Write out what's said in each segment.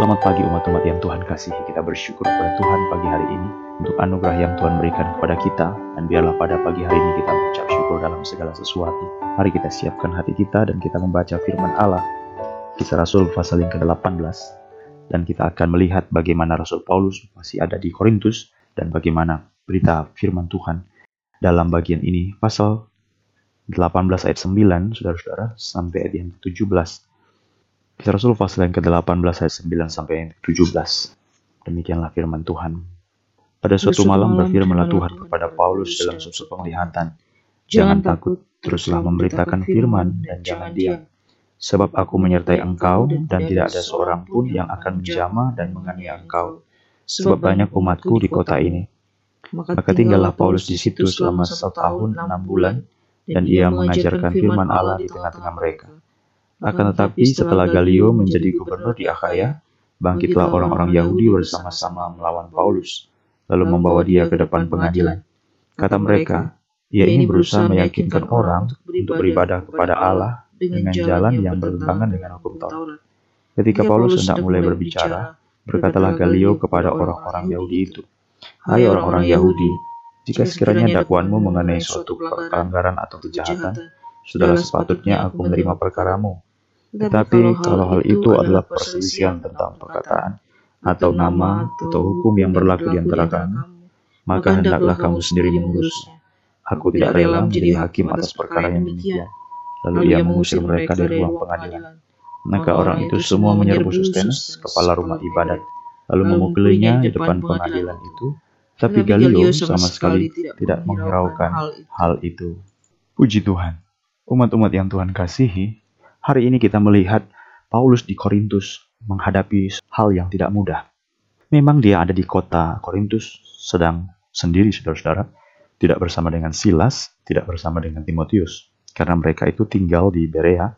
Selamat pagi umat-umat yang Tuhan kasihi. Kita bersyukur kepada Tuhan pagi hari ini untuk anugerah yang Tuhan berikan kepada kita. Dan biarlah pada pagi hari ini kita mengucap syukur dalam segala sesuatu. Mari kita siapkan hati kita dan kita membaca firman Allah. Kisah Rasul pasal yang ke-18. Dan kita akan melihat bagaimana Rasul Paulus masih ada di Korintus dan bagaimana berita firman Tuhan dalam bagian ini pasal 18 ayat 9 saudara-saudara sampai ayat yang 17 Kisah Rasul pasal yang ke-18 ayat 9 sampai yang ke-17 demikianlah firman Tuhan. Pada suatu malam berfirmanlah Tuhan kepada Paulus dalam suatu penglihatan. Jangan takut teruslah memberitakan firman dan jangan diam. sebab aku menyertai engkau dan tidak ada seorang pun yang akan menjama dan menganiaya engkau. sebab banyak umatku di kota ini. maka tinggallah Paulus di situ selama satu tahun enam bulan dan ia mengajarkan firman Allah di tengah-tengah mereka. Akan tetapi setelah Galio menjadi gubernur di Akhaya, bangkitlah orang-orang Yahudi bersama-sama melawan Paulus, lalu membawa dia ke depan pengadilan. Kata mereka, ia ini berusaha meyakinkan orang untuk beribadah kepada Allah dengan jalan yang bertentangan dengan hukum Taurat. Ketika Paulus hendak mulai berbicara, berkatalah Galio kepada orang-orang Yahudi itu, Hai orang-orang Yahudi, jika sekiranya dakwaanmu mengenai suatu pelanggaran atau kejahatan, sudahlah sepatutnya aku menerima perkaramu. Tetapi kalau hal itu adalah perselisihan tentang perkataan, atau nama, atau hukum yang berlaku di antara kamu, maka hendaklah kamu sendiri mengurusnya. Aku tidak rela menjadi hakim atas perkara yang demikian. Lalu ia mengusir mereka dari ruang pengadilan. Maka orang itu semua menyerbu Sustenus, kepala rumah ibadat, lalu memukulinya di depan pengadilan itu, tapi Galileo sama sekali tidak menghiraukan hal itu. Puji Tuhan. Umat-umat yang Tuhan kasihi, hari ini kita melihat Paulus di Korintus menghadapi hal yang tidak mudah. Memang dia ada di kota Korintus sedang sendiri saudara-saudara, tidak bersama dengan Silas, tidak bersama dengan Timotius, karena mereka itu tinggal di Berea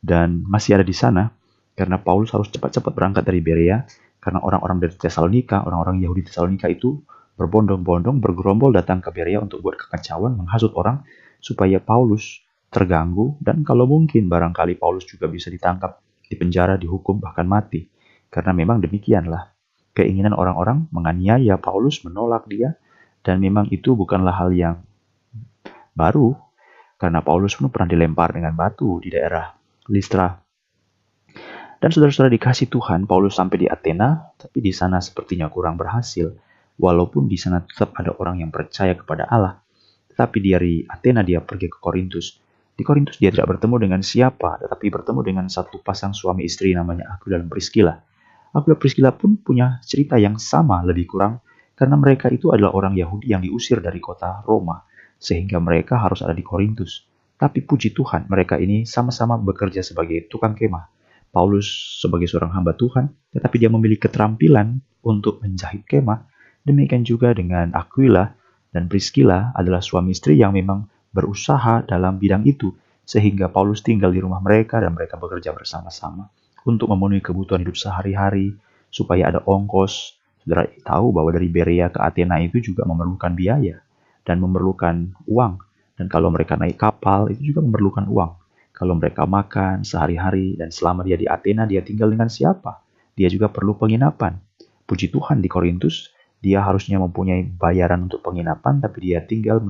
dan masih ada di sana karena Paulus harus cepat-cepat berangkat dari Berea karena orang-orang dari Tesalonika, orang-orang Yahudi Tesalonika itu berbondong-bondong bergerombol datang ke Berea untuk buat kekacauan, menghasut orang supaya Paulus terganggu dan kalau mungkin barangkali Paulus juga bisa ditangkap, dipenjara, dihukum bahkan mati. Karena memang demikianlah keinginan orang-orang menganiaya Paulus, menolak dia dan memang itu bukanlah hal yang baru karena Paulus pun pernah dilempar dengan batu di daerah Listra. Dan saudara-saudara dikasih Tuhan, Paulus sampai di Athena, tapi di sana sepertinya kurang berhasil walaupun di sana tetap ada orang yang percaya kepada Allah. Tetapi dari Athena dia pergi ke Korintus. Di Korintus dia tidak bertemu dengan siapa, tetapi bertemu dengan satu pasang suami istri namanya Aquila dan Priscilla. Dan Priscilla pun punya cerita yang sama lebih kurang, karena mereka itu adalah orang Yahudi yang diusir dari kota Roma, sehingga mereka harus ada di Korintus. Tapi puji Tuhan, mereka ini sama-sama bekerja sebagai tukang kemah. Paulus sebagai seorang hamba Tuhan, tetapi dia memiliki keterampilan untuk menjahit kemah, Demikian juga dengan Aquila dan Priscilla adalah suami istri yang memang berusaha dalam bidang itu sehingga Paulus tinggal di rumah mereka dan mereka bekerja bersama-sama untuk memenuhi kebutuhan hidup sehari-hari supaya ada ongkos. Saudara tahu bahwa dari Berea ke Athena itu juga memerlukan biaya dan memerlukan uang. Dan kalau mereka naik kapal itu juga memerlukan uang. Kalau mereka makan sehari-hari dan selama dia di Athena dia tinggal dengan siapa? Dia juga perlu penginapan. Puji Tuhan di Korintus dia harusnya mempunyai bayaran untuk penginapan, tapi dia tinggal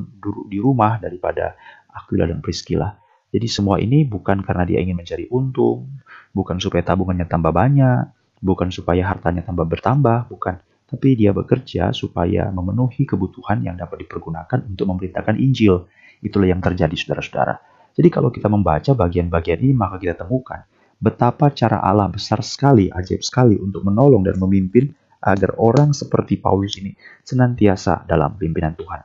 di rumah daripada Aquila dan Priscilla. Jadi semua ini bukan karena dia ingin mencari untung, bukan supaya tabungannya tambah banyak, bukan supaya hartanya tambah bertambah, bukan. Tapi dia bekerja supaya memenuhi kebutuhan yang dapat dipergunakan untuk memberitakan Injil. Itulah yang terjadi saudara-saudara. Jadi kalau kita membaca bagian-bagian ini maka kita temukan betapa cara Allah besar sekali, ajaib sekali untuk menolong dan memimpin agar orang seperti Paulus ini senantiasa dalam pimpinan Tuhan.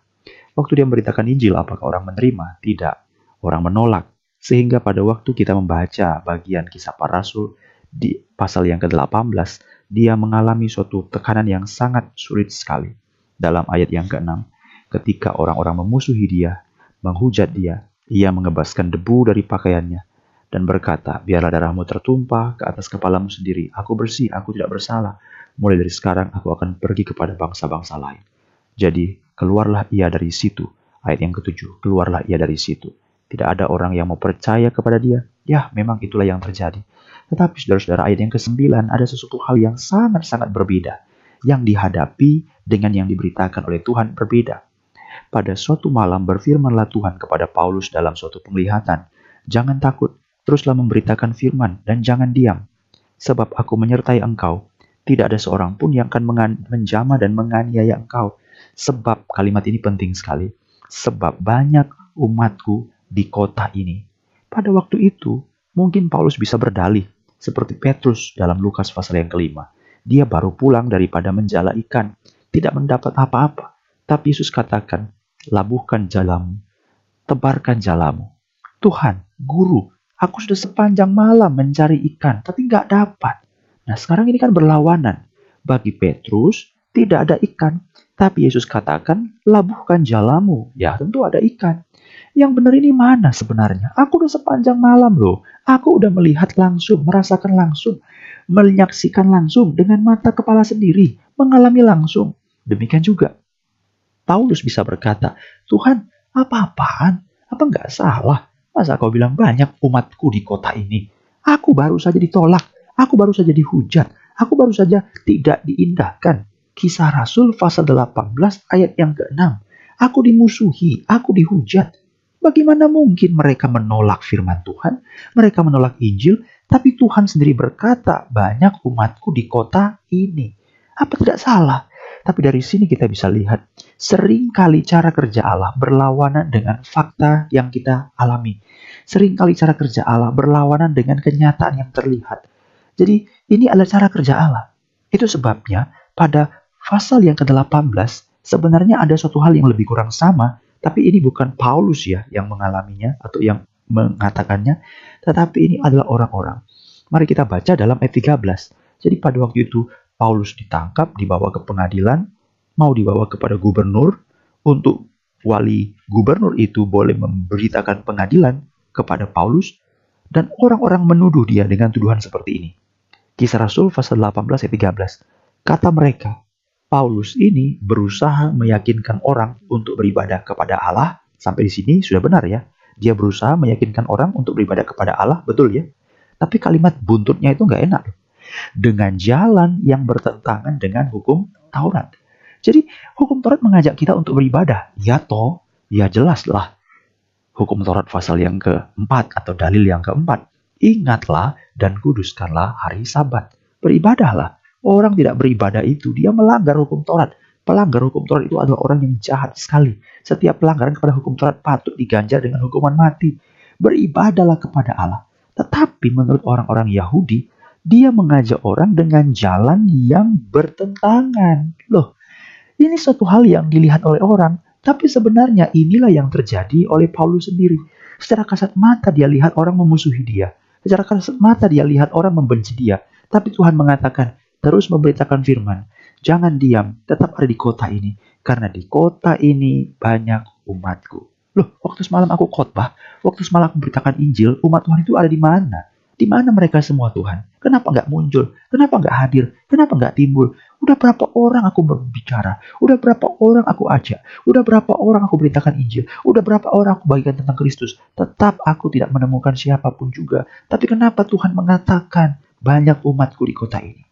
Waktu dia memberitakan Injil, apakah orang menerima? Tidak. Orang menolak. Sehingga pada waktu kita membaca bagian kisah para rasul di pasal yang ke-18, dia mengalami suatu tekanan yang sangat sulit sekali. Dalam ayat yang ke-6, ketika orang-orang memusuhi dia, menghujat dia, ia mengebaskan debu dari pakaiannya dan berkata, biarlah darahmu tertumpah ke atas kepalamu sendiri. Aku bersih, aku tidak bersalah mulai dari sekarang aku akan pergi kepada bangsa-bangsa lain. Jadi, keluarlah ia dari situ. Ayat yang ketujuh, keluarlah ia dari situ. Tidak ada orang yang mau percaya kepada dia. Ya, memang itulah yang terjadi. Tetapi saudara-saudara ayat yang ke-9 ada sesuatu hal yang sangat-sangat berbeda. Yang dihadapi dengan yang diberitakan oleh Tuhan berbeda. Pada suatu malam berfirmanlah Tuhan kepada Paulus dalam suatu penglihatan. Jangan takut, teruslah memberitakan firman dan jangan diam. Sebab aku menyertai engkau. Tidak ada seorang pun yang akan menjama dan menganiaya engkau. Sebab kalimat ini penting sekali. Sebab banyak umatku di kota ini. Pada waktu itu, mungkin Paulus bisa berdalih, seperti Petrus dalam Lukas pasal yang kelima. Dia baru pulang daripada menjala ikan, tidak mendapat apa-apa. Tapi Yesus katakan, labuhkan jalamu, tebarkan jalamu. Tuhan, Guru, aku sudah sepanjang malam mencari ikan, tapi nggak dapat. Nah sekarang ini kan berlawanan. Bagi Petrus, tidak ada ikan. Tapi Yesus katakan, labuhkan jalamu. Ya tentu ada ikan. Yang benar ini mana sebenarnya? Aku udah sepanjang malam loh. Aku udah melihat langsung, merasakan langsung, menyaksikan langsung dengan mata kepala sendiri, mengalami langsung. Demikian juga Paulus bisa berkata, Tuhan, apa-apaan? Apa nggak salah? Masa kau bilang banyak umatku di kota ini? Aku baru saja ditolak, aku baru saja dihujat, aku baru saja tidak diindahkan. Kisah Rasul pasal 18 ayat yang ke-6. Aku dimusuhi, aku dihujat, Bagaimana mungkin mereka menolak firman Tuhan? Mereka menolak Injil, tapi Tuhan sendiri berkata, "Banyak umatku di kota ini." Apa tidak salah? Tapi dari sini kita bisa lihat, sering kali cara kerja Allah berlawanan dengan fakta yang kita alami. Seringkali cara kerja Allah berlawanan dengan kenyataan yang terlihat. Jadi, ini adalah cara kerja Allah. Itu sebabnya pada pasal yang ke-18 sebenarnya ada suatu hal yang lebih kurang sama tapi ini bukan Paulus ya yang mengalaminya atau yang mengatakannya, tetapi ini adalah orang-orang. Mari kita baca dalam ayat 13. Jadi pada waktu itu Paulus ditangkap, dibawa ke pengadilan, mau dibawa kepada gubernur untuk wali gubernur itu boleh memberitakan pengadilan kepada Paulus dan orang-orang menuduh dia dengan tuduhan seperti ini. Kisah Rasul pasal 18 ayat 13. Kata mereka, Paulus ini berusaha meyakinkan orang untuk beribadah kepada Allah. Sampai di sini sudah benar ya. Dia berusaha meyakinkan orang untuk beribadah kepada Allah, betul ya? Tapi kalimat buntutnya itu nggak enak. Dengan jalan yang bertentangan dengan hukum Taurat. Jadi hukum Taurat mengajak kita untuk beribadah. Ya toh, ya jelas lah. Hukum Taurat pasal yang keempat atau dalil yang keempat. Ingatlah dan kuduskanlah hari sabat. Beribadahlah Orang tidak beribadah itu, dia melanggar hukum Taurat. Pelanggar hukum Taurat itu adalah orang yang jahat sekali. Setiap pelanggaran kepada hukum Taurat patut diganjar dengan hukuman mati. Beribadahlah kepada Allah. Tetapi menurut orang-orang Yahudi, dia mengajak orang dengan jalan yang bertentangan. Loh, ini suatu hal yang dilihat oleh orang, tapi sebenarnya inilah yang terjadi oleh Paulus sendiri. Secara kasat mata dia lihat orang memusuhi dia. Secara kasat mata dia lihat orang membenci dia. Tapi Tuhan mengatakan, terus memberitakan firman. Jangan diam, tetap ada di kota ini. Karena di kota ini banyak umatku. Loh, waktu semalam aku khotbah, waktu semalam aku memberitakan Injil, umat Tuhan itu ada di mana? Di mana mereka semua Tuhan? Kenapa nggak muncul? Kenapa nggak hadir? Kenapa nggak timbul? Udah berapa orang aku berbicara? Udah berapa orang aku ajak? Udah berapa orang aku beritakan Injil? Udah berapa orang aku bagikan tentang Kristus? Tetap aku tidak menemukan siapa pun juga. Tapi kenapa Tuhan mengatakan banyak umatku di kota ini?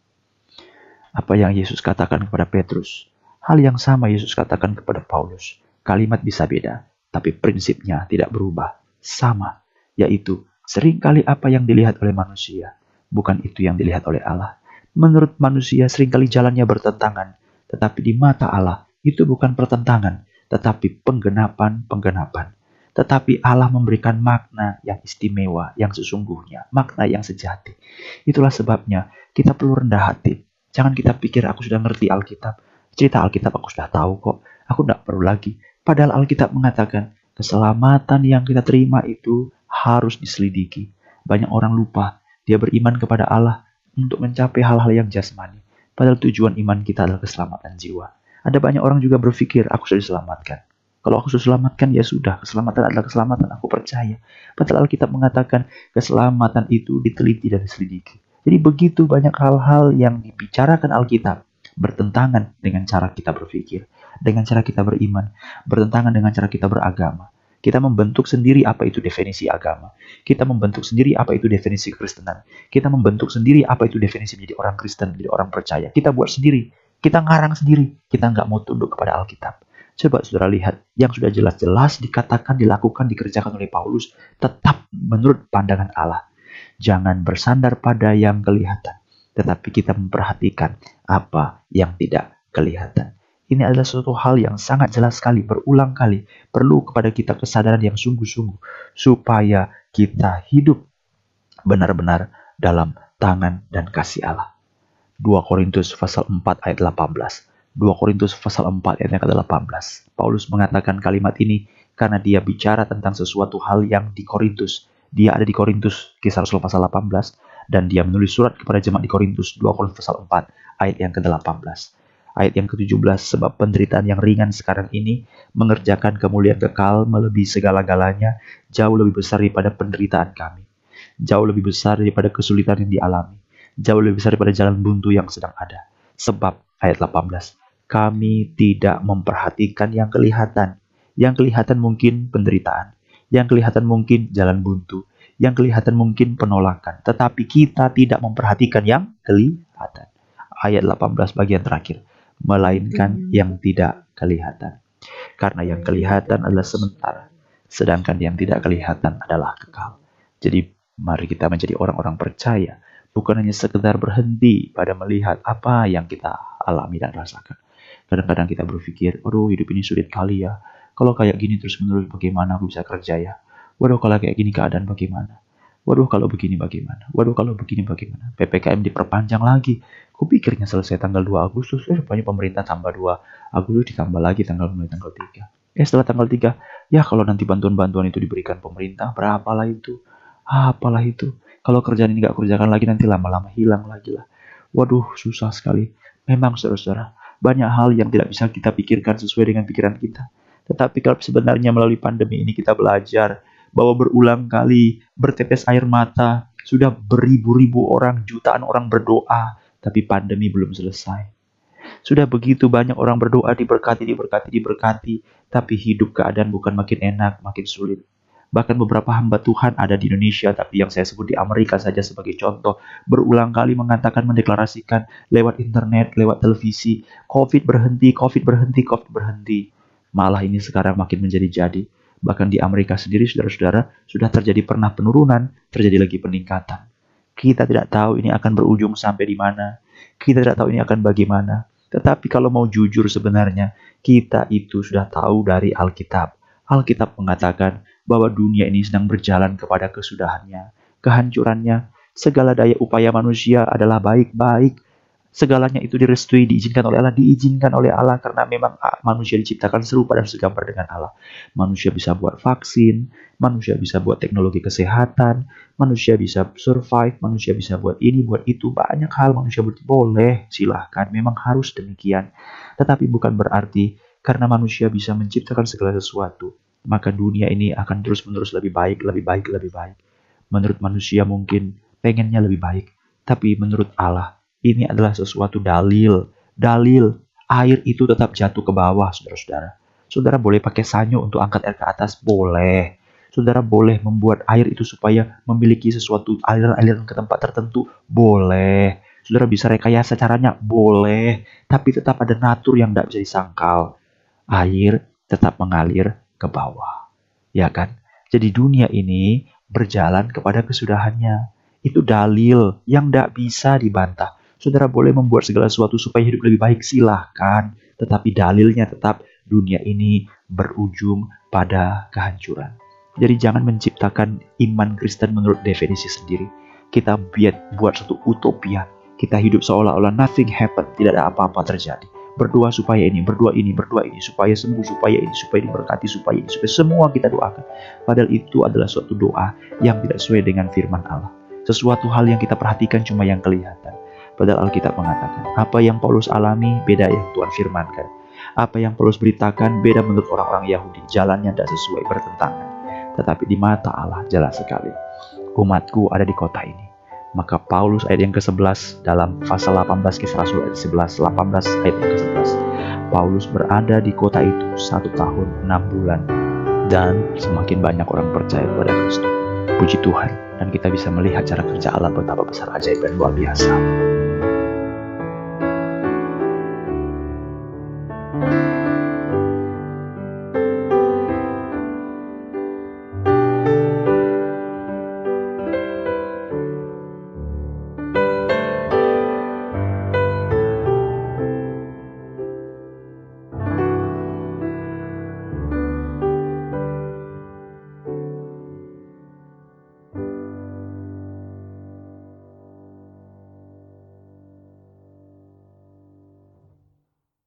apa yang Yesus katakan kepada Petrus. Hal yang sama Yesus katakan kepada Paulus. Kalimat bisa beda, tapi prinsipnya tidak berubah. Sama, yaitu sering kali apa yang dilihat oleh manusia, bukan itu yang dilihat oleh Allah. Menurut manusia sering kali jalannya bertentangan, tetapi di mata Allah itu bukan pertentangan, tetapi penggenapan-penggenapan. Tetapi Allah memberikan makna yang istimewa, yang sesungguhnya, makna yang sejati. Itulah sebabnya kita perlu rendah hati, Jangan kita pikir aku sudah ngerti Alkitab. Cerita Alkitab aku sudah tahu kok. Aku tidak perlu lagi. Padahal Alkitab mengatakan keselamatan yang kita terima itu harus diselidiki. Banyak orang lupa dia beriman kepada Allah untuk mencapai hal-hal yang jasmani. Padahal tujuan iman kita adalah keselamatan jiwa. Ada banyak orang juga berpikir aku sudah diselamatkan. Kalau aku sudah selamatkan ya sudah, keselamatan adalah keselamatan, aku percaya. Padahal Alkitab mengatakan keselamatan itu diteliti dan diselidiki. Jadi begitu banyak hal-hal yang dibicarakan Alkitab bertentangan dengan cara kita berpikir, dengan cara kita beriman, bertentangan dengan cara kita beragama. Kita membentuk sendiri apa itu definisi agama. Kita membentuk sendiri apa itu definisi Kristenan. Kita membentuk sendiri apa itu definisi menjadi orang Kristen, menjadi orang percaya. Kita buat sendiri. Kita ngarang sendiri. Kita nggak mau tunduk kepada Alkitab. Coba saudara lihat, yang sudah jelas-jelas dikatakan, dilakukan, dikerjakan oleh Paulus, tetap menurut pandangan Allah. Jangan bersandar pada yang kelihatan, tetapi kita memperhatikan apa yang tidak kelihatan. Ini adalah suatu hal yang sangat jelas sekali, berulang kali. Perlu kepada kita kesadaran yang sungguh-sungguh, supaya kita hidup benar-benar dalam tangan dan kasih Allah. 2 Korintus pasal 4 ayat 18. 2 Korintus pasal 4 ayat yang ke-18. Paulus mengatakan kalimat ini karena dia bicara tentang sesuatu hal yang di Korintus. Dia ada di Korintus, kisah Rasul pasal 18, dan dia menulis surat kepada jemaat di Korintus, 2 Korintus pasal 4 ayat yang ke-18 ayat yang ke-17 sebab penderitaan yang ringan sekarang ini mengerjakan kemuliaan kekal melebihi segala-galanya jauh lebih besar daripada penderitaan kami. Jauh lebih besar daripada kesulitan yang dialami. Jauh lebih besar daripada jalan buntu yang sedang ada. Sebab ayat 18 kami tidak memperhatikan yang kelihatan. Yang kelihatan mungkin penderitaan. Yang kelihatan mungkin jalan buntu. Yang kelihatan mungkin penolakan, tetapi kita tidak memperhatikan yang kelihatan. Ayat 18 bagian terakhir melainkan hmm. yang tidak kelihatan. Karena yang kelihatan adalah sementara, sedangkan yang tidak kelihatan adalah kekal. Jadi mari kita menjadi orang-orang percaya, bukan hanya sekedar berhenti pada melihat apa yang kita alami dan rasakan. Kadang-kadang kita berpikir, aduh hidup ini sulit kali ya. Kalau kayak gini terus-menerus bagaimana aku bisa kerja ya? Waduh kalau kayak gini keadaan bagaimana? Waduh kalau begini bagaimana? Waduh kalau begini bagaimana? PPKM diperpanjang lagi. Kupikirnya selesai tanggal 2 Agustus, eh rupanya pemerintah tambah 2 Agustus ditambah lagi tanggal mulai tanggal 3. Eh setelah tanggal 3, ya kalau nanti bantuan-bantuan itu diberikan pemerintah, berapalah itu? Apalah itu? Kalau kerjaan ini nggak kerjakan lagi nanti lama-lama hilang lagi lah. Waduh, susah sekali. Memang saudara-saudara, banyak hal yang tidak bisa kita pikirkan sesuai dengan pikiran kita. Tetapi kalau sebenarnya melalui pandemi ini kita belajar bahwa berulang kali bertetes air mata, sudah beribu-ribu orang, jutaan orang berdoa, tapi pandemi belum selesai. Sudah begitu banyak orang berdoa diberkati, diberkati, diberkati, tapi hidup keadaan bukan makin enak, makin sulit. Bahkan beberapa hamba Tuhan ada di Indonesia, tapi yang saya sebut di Amerika saja sebagai contoh, berulang kali mengatakan, mendeklarasikan lewat internet, lewat televisi, COVID berhenti, COVID berhenti, COVID berhenti. Malah ini sekarang makin menjadi-jadi. Bahkan di Amerika sendiri, saudara-saudara, sudah terjadi pernah penurunan, terjadi lagi peningkatan. Kita tidak tahu ini akan berujung sampai di mana. Kita tidak tahu ini akan bagaimana. Tetapi kalau mau jujur sebenarnya, kita itu sudah tahu dari Alkitab. Alkitab mengatakan bahwa dunia ini sedang berjalan kepada kesudahannya, kehancurannya. Segala daya upaya manusia adalah baik-baik, segalanya itu direstui, diizinkan oleh Allah, diizinkan oleh Allah karena memang ah, manusia diciptakan serupa dan segambar dengan Allah. Manusia bisa buat vaksin, manusia bisa buat teknologi kesehatan, manusia bisa survive, manusia bisa buat ini, buat itu, banyak hal manusia boleh, silahkan, memang harus demikian. Tetapi bukan berarti karena manusia bisa menciptakan segala sesuatu, maka dunia ini akan terus-menerus lebih baik, lebih baik, lebih baik. Menurut manusia mungkin pengennya lebih baik, tapi menurut Allah ini adalah sesuatu dalil. Dalil air itu tetap jatuh ke bawah, saudara-saudara. Saudara boleh pakai sanyo untuk angkat air ke atas, boleh. Saudara boleh membuat air itu supaya memiliki sesuatu aliran-aliran ke tempat tertentu, boleh. Saudara bisa rekayasa caranya, boleh. Tapi tetap ada natur yang tidak bisa disangkal. Air tetap mengalir ke bawah. Ya kan? Jadi dunia ini berjalan kepada kesudahannya. Itu dalil yang tidak bisa dibantah. Saudara boleh membuat segala sesuatu supaya hidup lebih baik, silahkan. Tetapi dalilnya tetap dunia ini berujung pada kehancuran. Jadi jangan menciptakan iman Kristen menurut definisi sendiri. Kita buat buat satu utopia. Kita hidup seolah-olah nothing happen, tidak ada apa-apa terjadi. Berdoa supaya ini, berdoa ini, berdoa ini, supaya sembuh, supaya ini, supaya diberkati, supaya ini, supaya semua kita doakan. Padahal itu adalah suatu doa yang tidak sesuai dengan firman Allah. Sesuatu hal yang kita perhatikan cuma yang kelihatan. Padahal Alkitab mengatakan, apa yang Paulus alami beda yang Tuhan firmankan. Apa yang Paulus beritakan beda menurut orang-orang Yahudi. Jalannya tidak sesuai bertentangan. Tetapi di mata Allah jelas sekali. Umatku ada di kota ini. Maka Paulus ayat yang ke-11 dalam pasal 18 kisah Rasul ayat 11, 18 ayat yang ke-11. Paulus berada di kota itu satu tahun enam bulan dan semakin banyak orang percaya kepada Kristus. Puji Tuhan, dan kita bisa melihat cara kerja Allah betapa besar ajaib dan luar biasa.